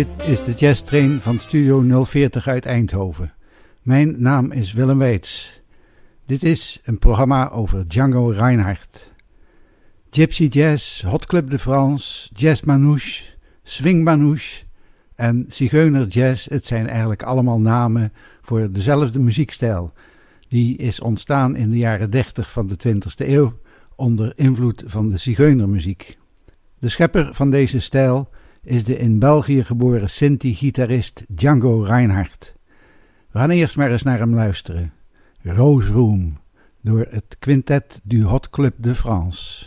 Dit is de Jazz Train van Studio 040 uit Eindhoven. Mijn naam is Willem Weits. Dit is een programma over Django Reinhardt. Gypsy Jazz, Hot Club de France, Jazz Manouche, Swing Manouche en Zigeuner Jazz. Het zijn eigenlijk allemaal namen voor dezelfde muziekstijl. Die is ontstaan in de jaren 30 van de 20e eeuw onder invloed van de Zigeunermuziek. De schepper van deze stijl is de in België geboren Sinti-gitarist Django Reinhardt. We gaan maar eens naar hem luisteren. Rose Room door het Quintet du Hot Club de France.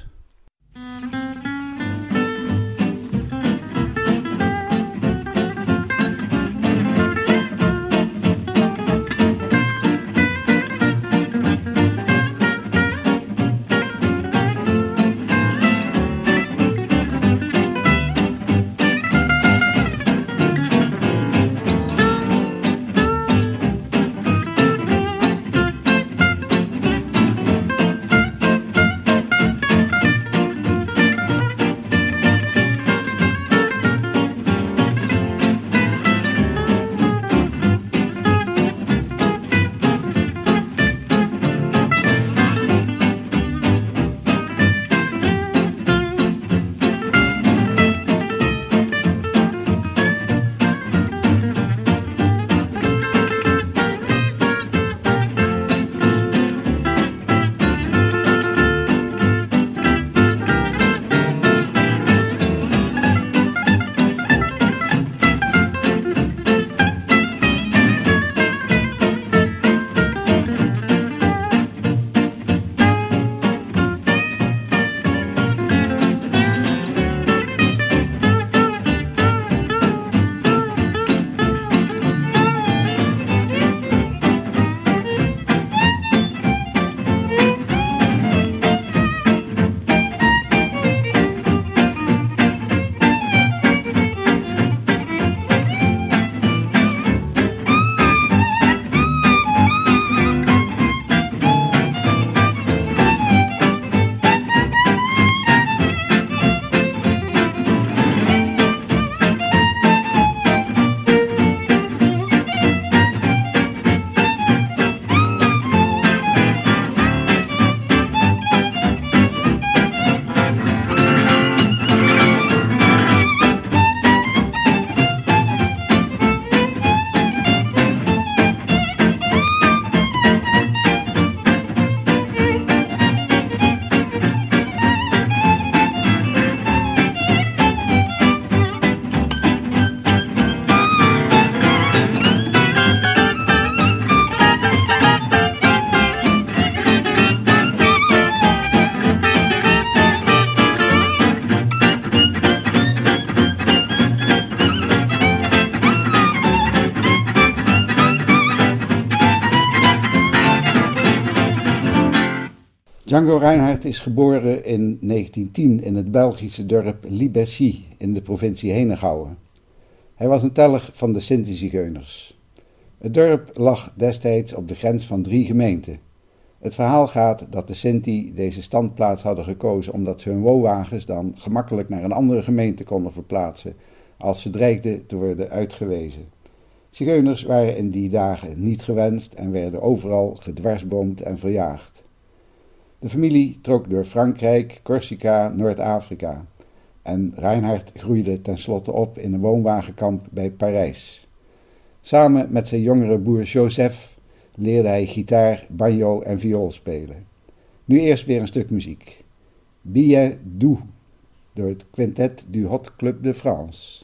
Django Reinhardt is geboren in 1910 in het Belgische dorp Liberchy in de provincie Henegouwen. Hij was een tellig van de Sinti-Zigeuners. Het dorp lag destijds op de grens van drie gemeenten. Het verhaal gaat dat de Sinti deze standplaats hadden gekozen omdat ze hun woonwagens dan gemakkelijk naar een andere gemeente konden verplaatsen als ze dreigden te worden uitgewezen. Zigeuners waren in die dagen niet gewenst en werden overal gedwarsboomd en verjaagd. De familie trok door Frankrijk, Corsica, Noord-Afrika en Reinhard groeide tenslotte op in een woonwagenkamp bij Parijs. Samen met zijn jongere broer Joseph leerde hij gitaar, banjo en viool spelen. Nu eerst weer een stuk muziek. Billet doux door het Quintet du Hot Club de France.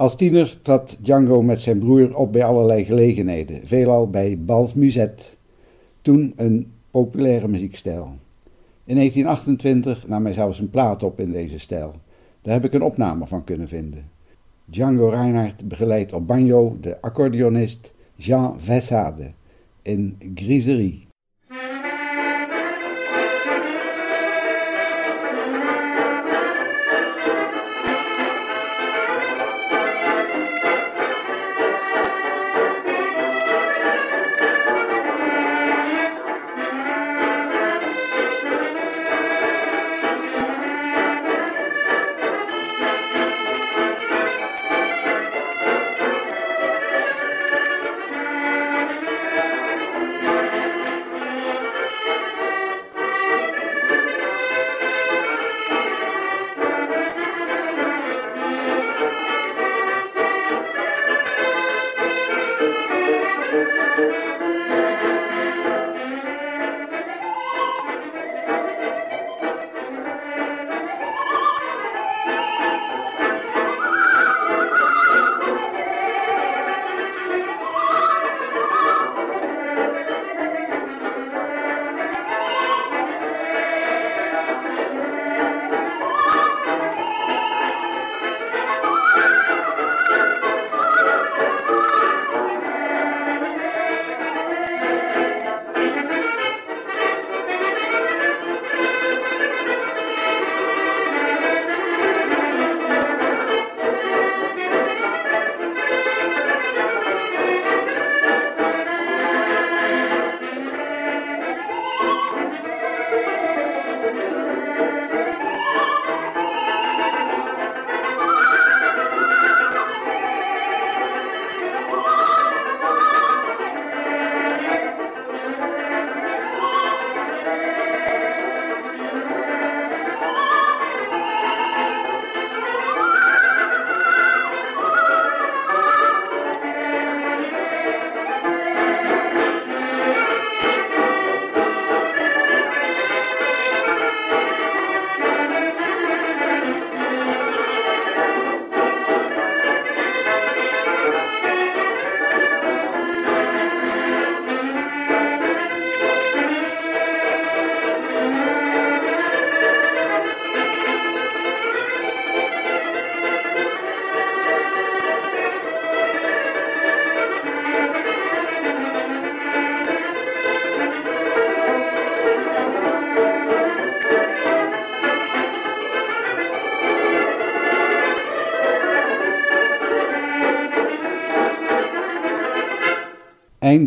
Als tiener trad Django met zijn broer op bij allerlei gelegenheden, veelal bij Bals Musette, toen een populaire muziekstijl. In 1928 nam hij zelfs een plaat op in deze stijl. Daar heb ik een opname van kunnen vinden. Django Reinhardt begeleidt op banjo de accordeonist Jean Vessade in Griserie.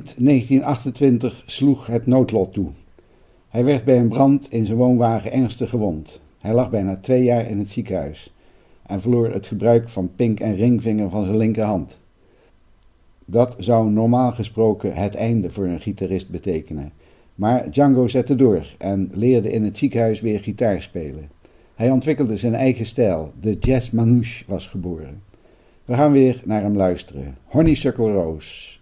Eind 1928 sloeg het noodlot toe. Hij werd bij een brand in zijn woonwagen ernstig gewond. Hij lag bijna twee jaar in het ziekenhuis en verloor het gebruik van pink en ringvinger van zijn linkerhand. Dat zou normaal gesproken het einde voor een gitarist betekenen. Maar Django zette door en leerde in het ziekenhuis weer gitaar spelen. Hij ontwikkelde zijn eigen stijl, de jazz manouche was geboren. We gaan weer naar hem luisteren. Honeysuckle Rose.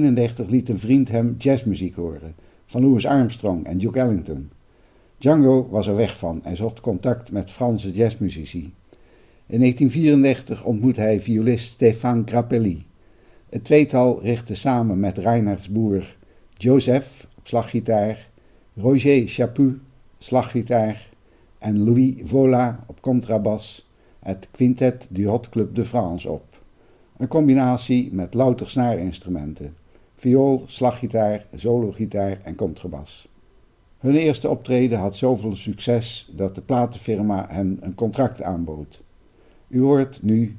1931 liet een vriend hem jazzmuziek horen, van Louis Armstrong en Duke Ellington. Django was er weg van en zocht contact met Franse jazzmuzici. In 1934 ontmoette hij violist Stéphane Grappelli. Het tweetal richtte samen met Reinhards broer Joseph op slaggitaar, Roger Chaput slaggitaar en Louis Vola op contrabas het Quintet du Hot Club de France op. Een combinatie met louter snaarinstrumenten, viool, slaggitaar, sologitaar en contrabas. Hun eerste optreden had zoveel succes dat de platenfirma hen een contract aanbood. U hoort nu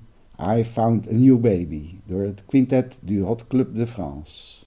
I Found a New Baby door het Quintet du Hot Club de France.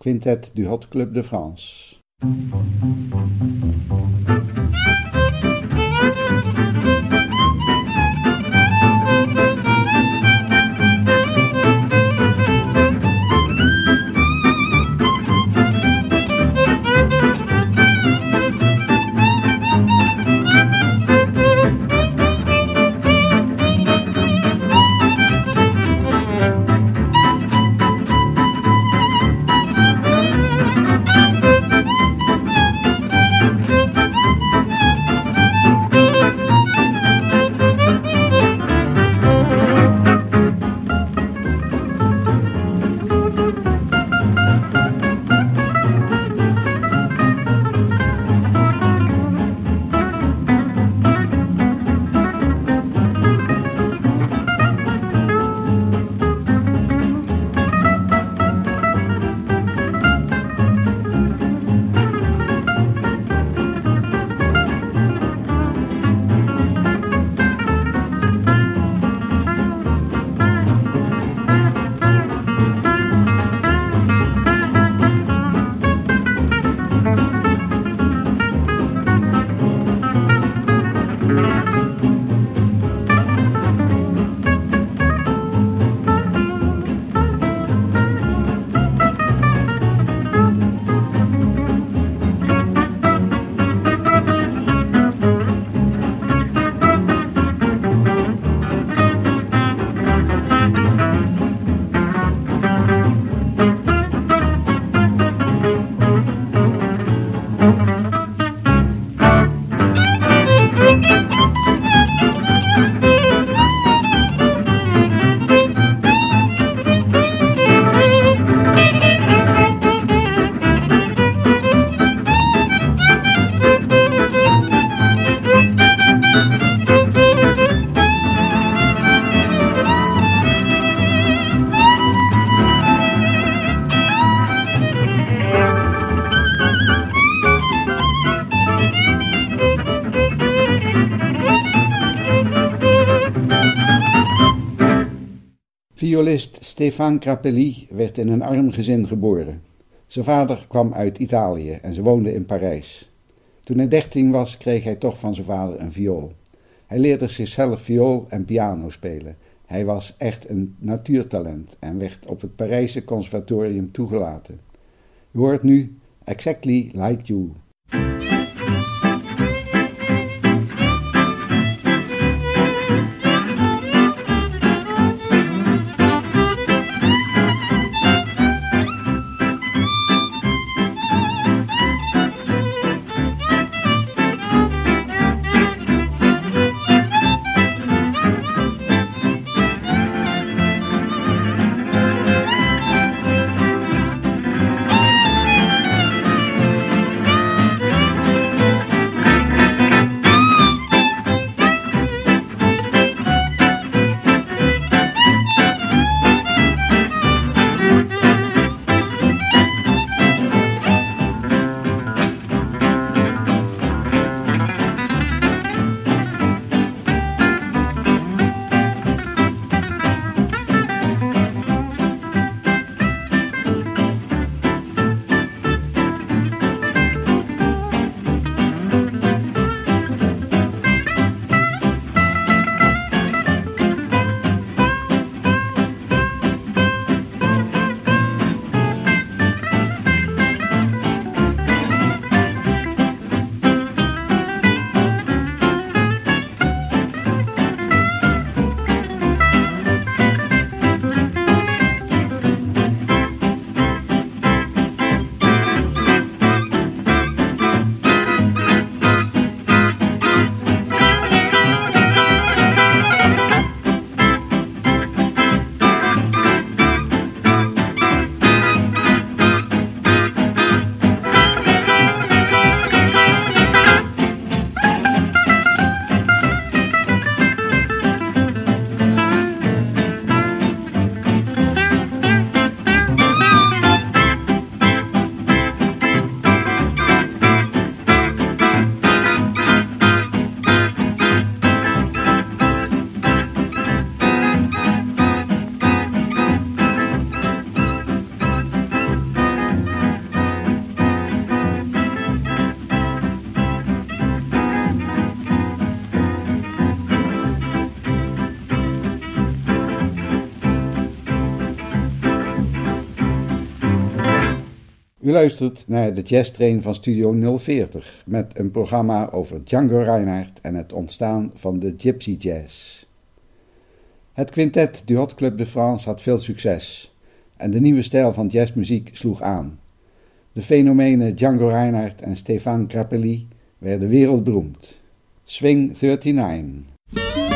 Quintet du Hot Club de France. Violist Stefan Grappelli werd in een arm gezin geboren. Zijn vader kwam uit Italië en ze woonde in Parijs. Toen hij dertien was, kreeg hij toch van zijn vader een viool. Hij leerde zichzelf viool en piano spelen. Hij was echt een natuurtalent en werd op het Parijse conservatorium toegelaten. U hoort nu Exactly Like You. Luistert naar de Jazz Train van Studio 040 met een programma over Django Reinhardt en het ontstaan van de Gypsy Jazz. Het quintet du Hot Club de France had veel succes en de nieuwe stijl van jazzmuziek sloeg aan. De fenomenen Django Reinhardt en Stefan Grappelli werden wereldberoemd. Swing 39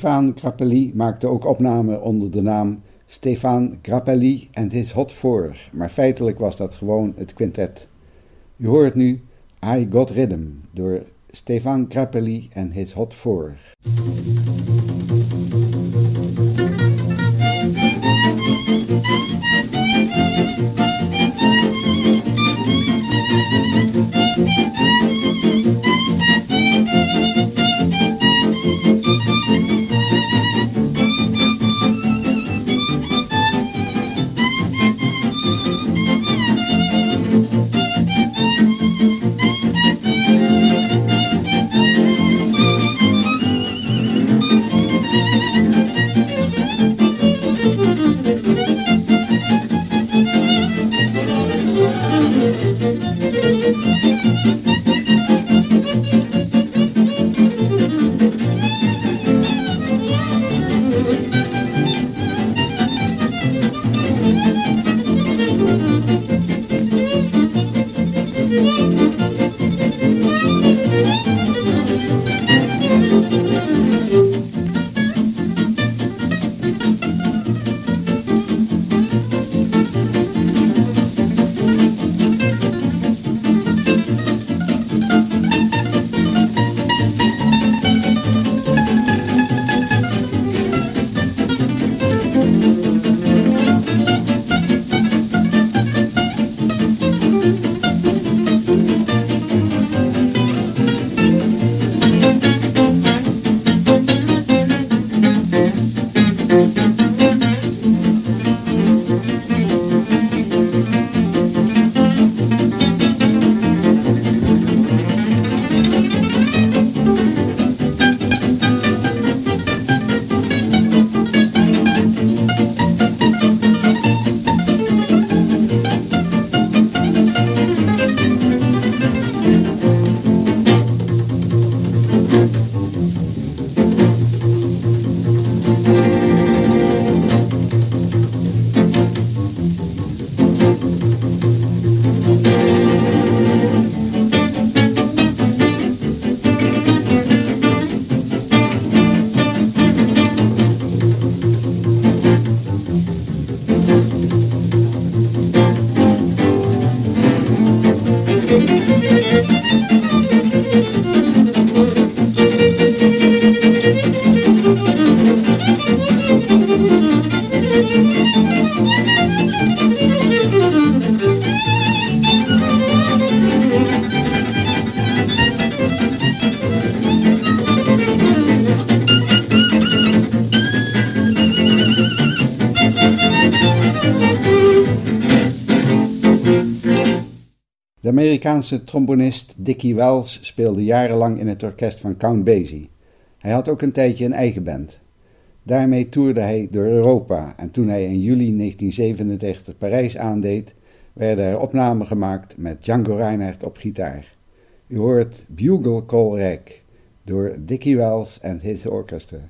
Stefan Grappelli maakte ook opnamen onder de naam Stefan Grappelli and His Hot Four, maar feitelijk was dat gewoon het quintet. U hoort nu I Got Rhythm door Stefan Grappelli and His Hot Four. De Amerikaanse trombonist Dickie Wells speelde jarenlang in het orkest van Count Basie. Hij had ook een tijdje een eigen band. Daarmee toerde hij door Europa en toen hij in juli 1997 Parijs aandeed, werden er opnamen gemaakt met Django Reinhardt op gitaar. U hoort Bugle Call Rack door Dickie Wells and His Orchestra.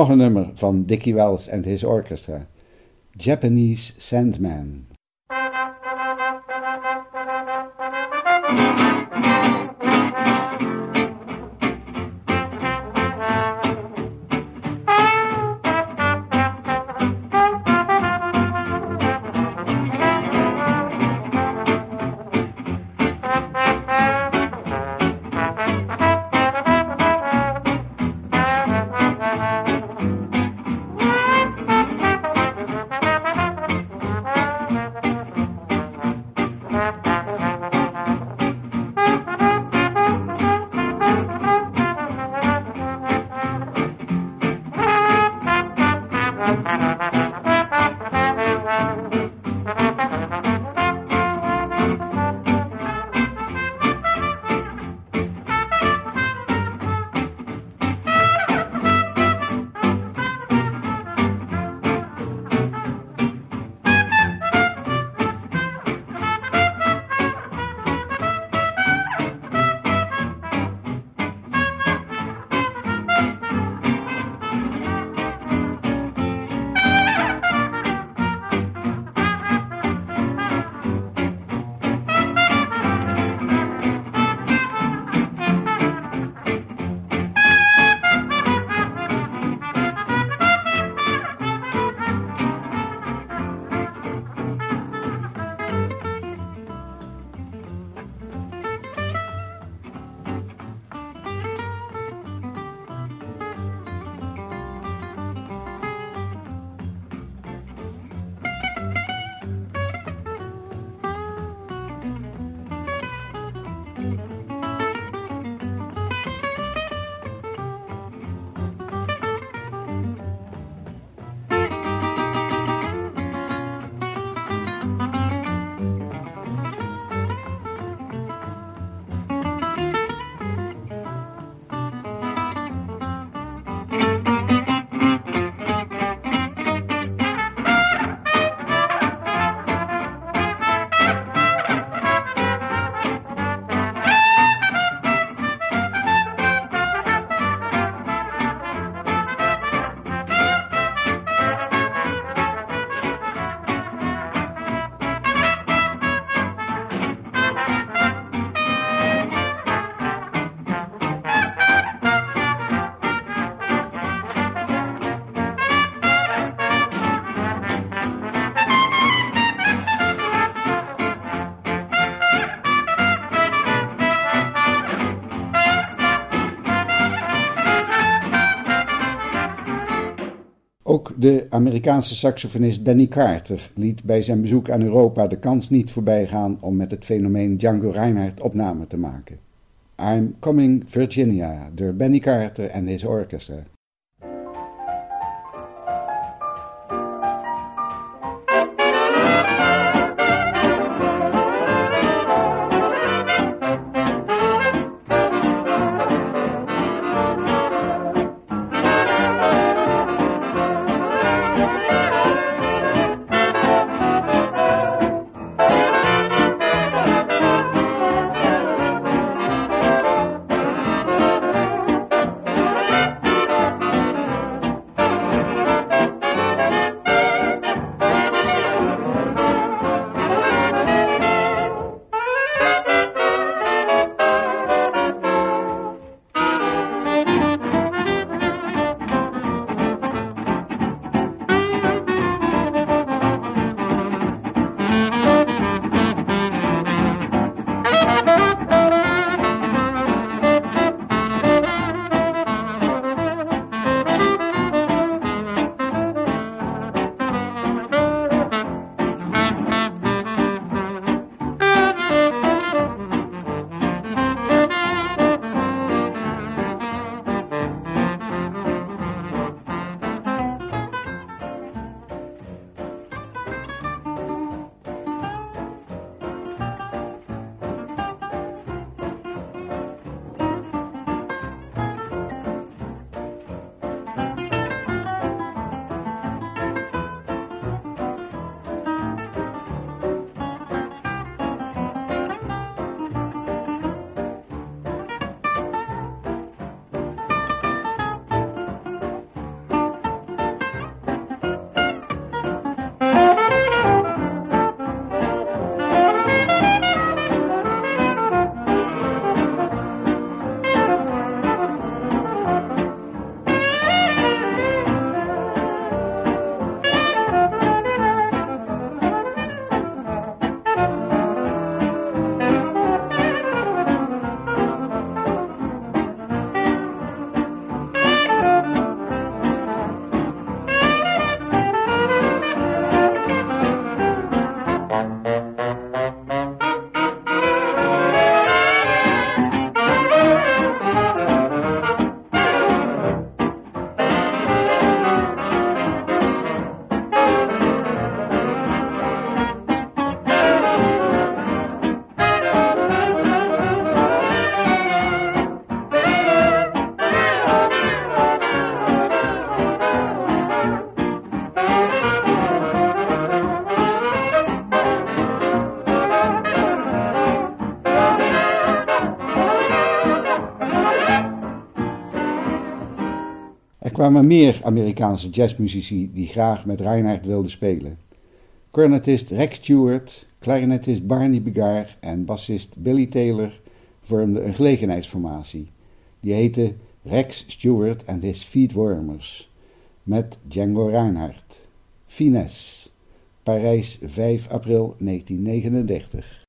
Nog een nummer van Dickie Wells and His Orchestra. Japanese Sandman. De Amerikaanse saxofonist Benny Carter liet bij zijn bezoek aan Europa de kans niet voorbijgaan om met het fenomeen Django Reinhardt opname te maken. I'm Coming Virginia door Benny Carter en his orchestra. Kwamen meer Amerikaanse jazzmuzici die graag met Reinhardt wilden spelen. Cornetist Rex Stewart, clarinetist Barney Begar en bassist Billy Taylor vormden een gelegenheidsformatie. Die heette Rex Stewart and His Feetwarmers met Django Reinhardt. Finesse, Parijs 5 april 1939.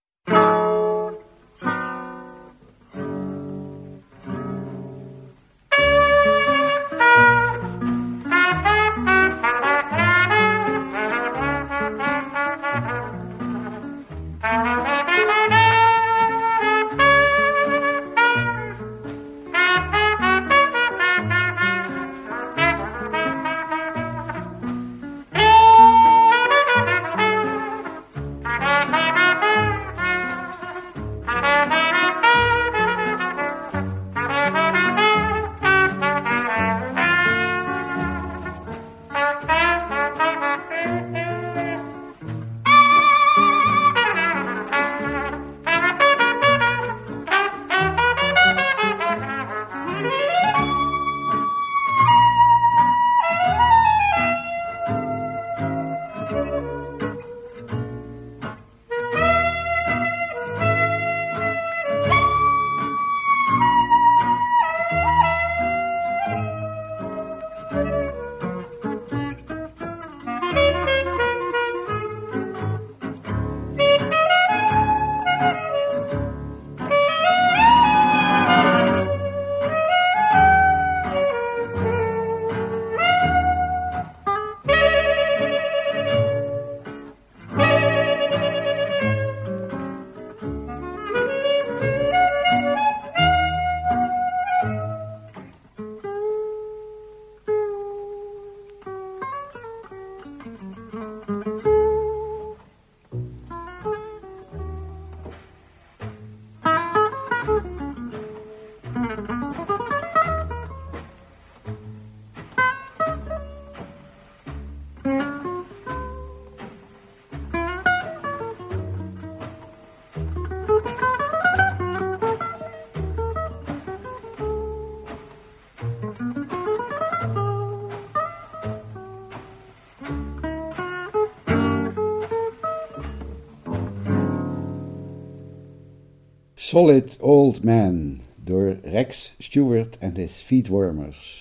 Solid Old Man door Rex Stewart and his Feetwarmers.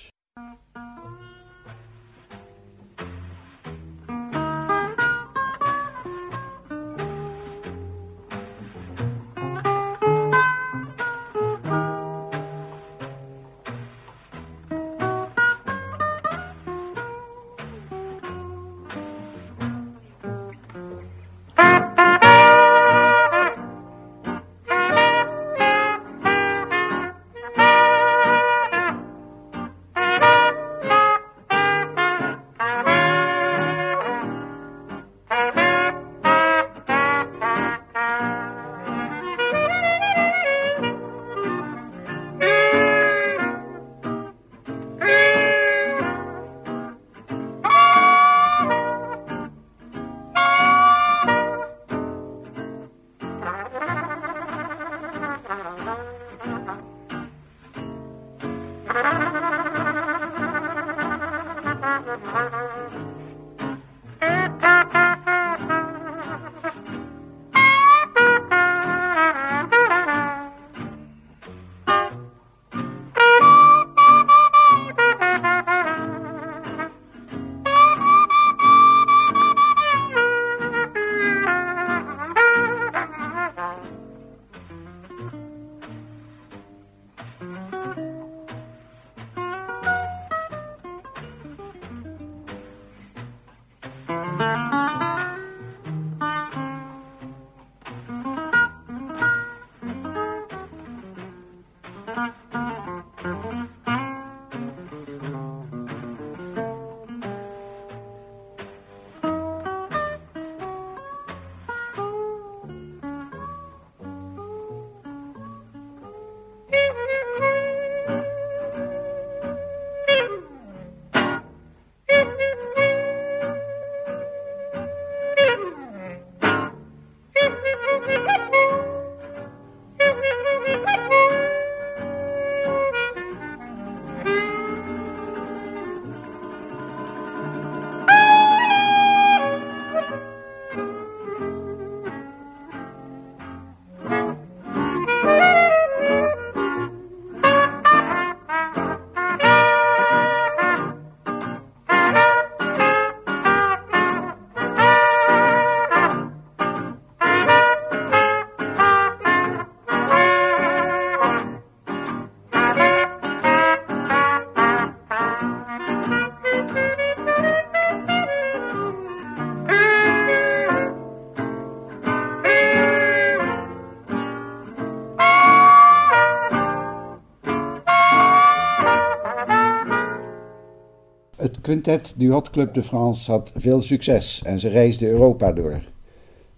Quintet du Hot Club de France had veel succes en ze reisden Europa door.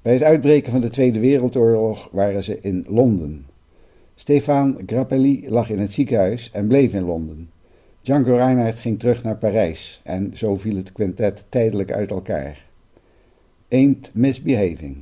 Bij het uitbreken van de Tweede Wereldoorlog waren ze in Londen. Stefan Grappelli lag in het ziekenhuis en bleef in Londen. Django Reinhardt ging terug naar Parijs en zo viel het quintet tijdelijk uit elkaar. Ain't Misbehaving.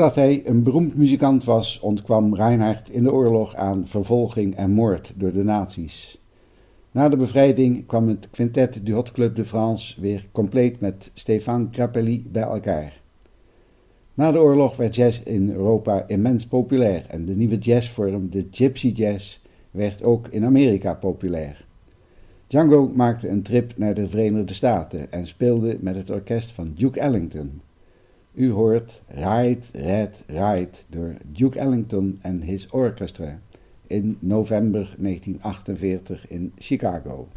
Doordat hij een beroemd muzikant was, ontkwam Reinhardt in de oorlog aan vervolging en moord door de nazi's. Na de bevrijding kwam het quintet du Hot Club de France weer compleet met Stéphane Grappelli bij elkaar. Na de oorlog werd jazz in Europa immens populair en de nieuwe jazzvorm, de gypsy jazz, werd ook in Amerika populair. Django maakte een trip naar de Verenigde Staten en speelde met het orkest van Duke Ellington. U hoort Ride, Red, Ride door Duke Ellington en His Orchestra in november 1948 in Chicago.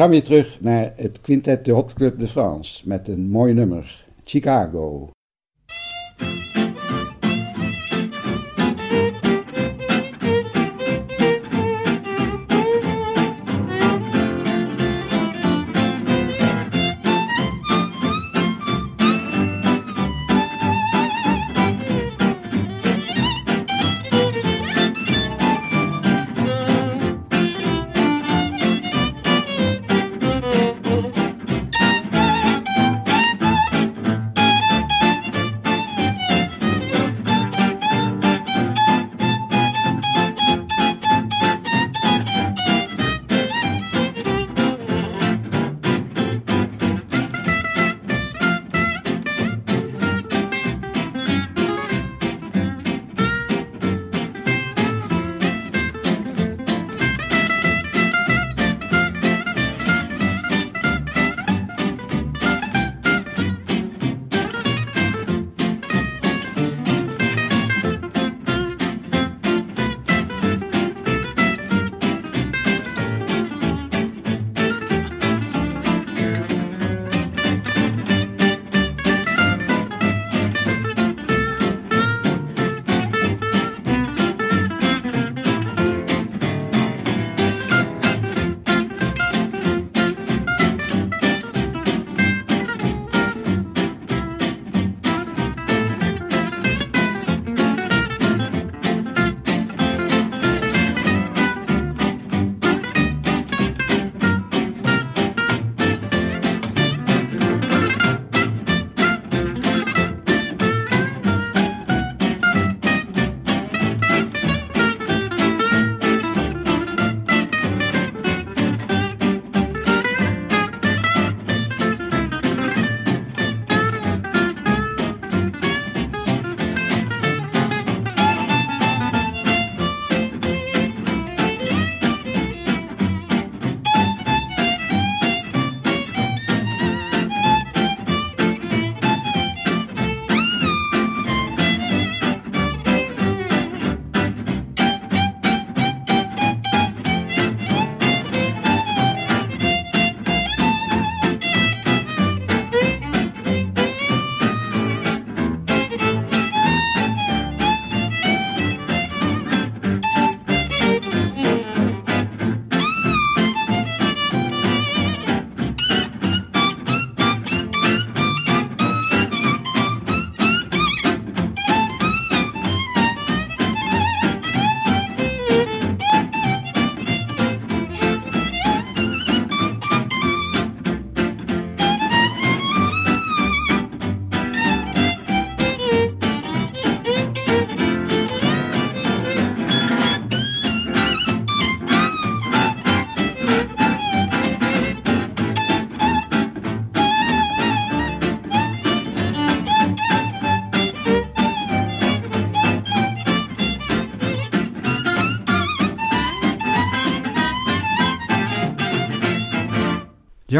Gaan weer terug naar het Quintet de Hot Club de France met een mooi nummer, Chicago.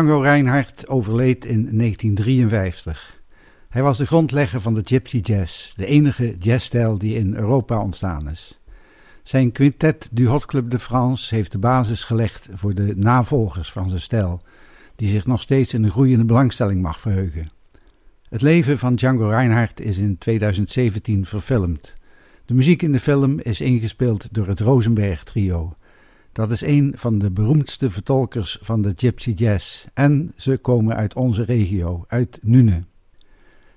Django Reinhardt overleed in 1953. Hij was de grondlegger van de Gypsy Jazz, de enige jazzstijl die in Europa ontstaan is. Zijn quintet du Hot Club de France heeft de basis gelegd voor de navolgers van zijn stijl, die zich nog steeds in een groeiende belangstelling mag verheugen. Het leven van Django Reinhardt is in 2017 verfilmd. De muziek in de film is ingespeeld door het Rosenberg Trio. Dat is een van de beroemdste vertolkers van de Gypsy Jazz en ze komen uit onze regio, uit Nune.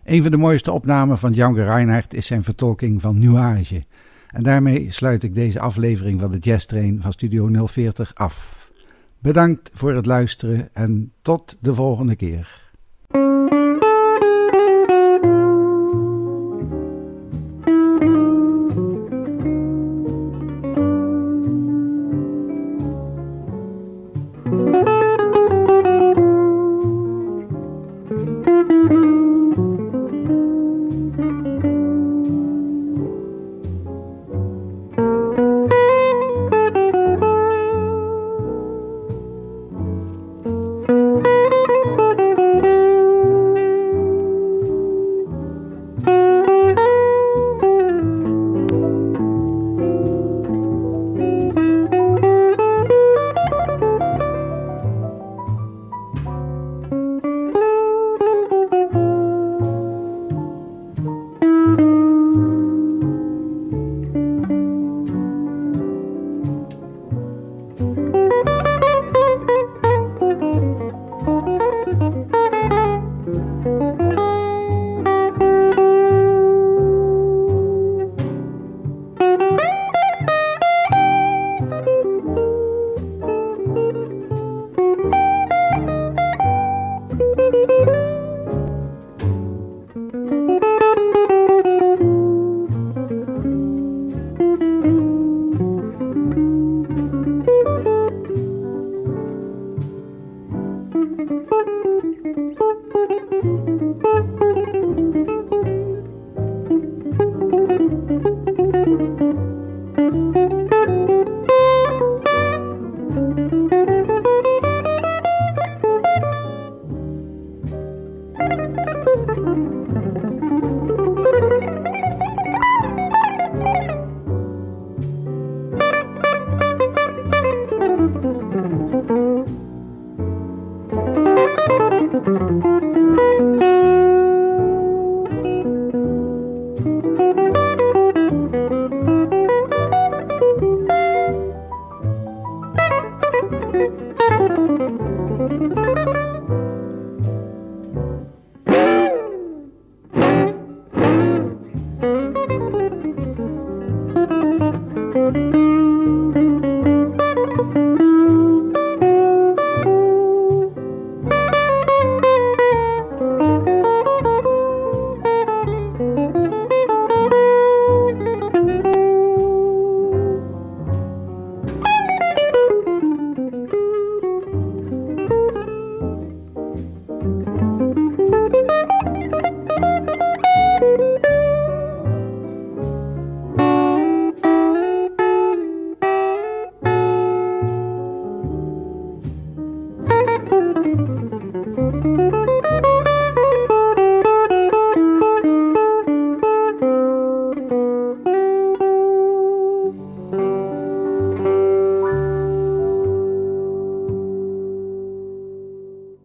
Een van de mooiste opnamen van Django Reinhardt is zijn vertolking van Nuage. En daarmee sluit ik deze aflevering van de Jazz Train van Studio 040 af. Bedankt voor het luisteren en tot de volgende keer.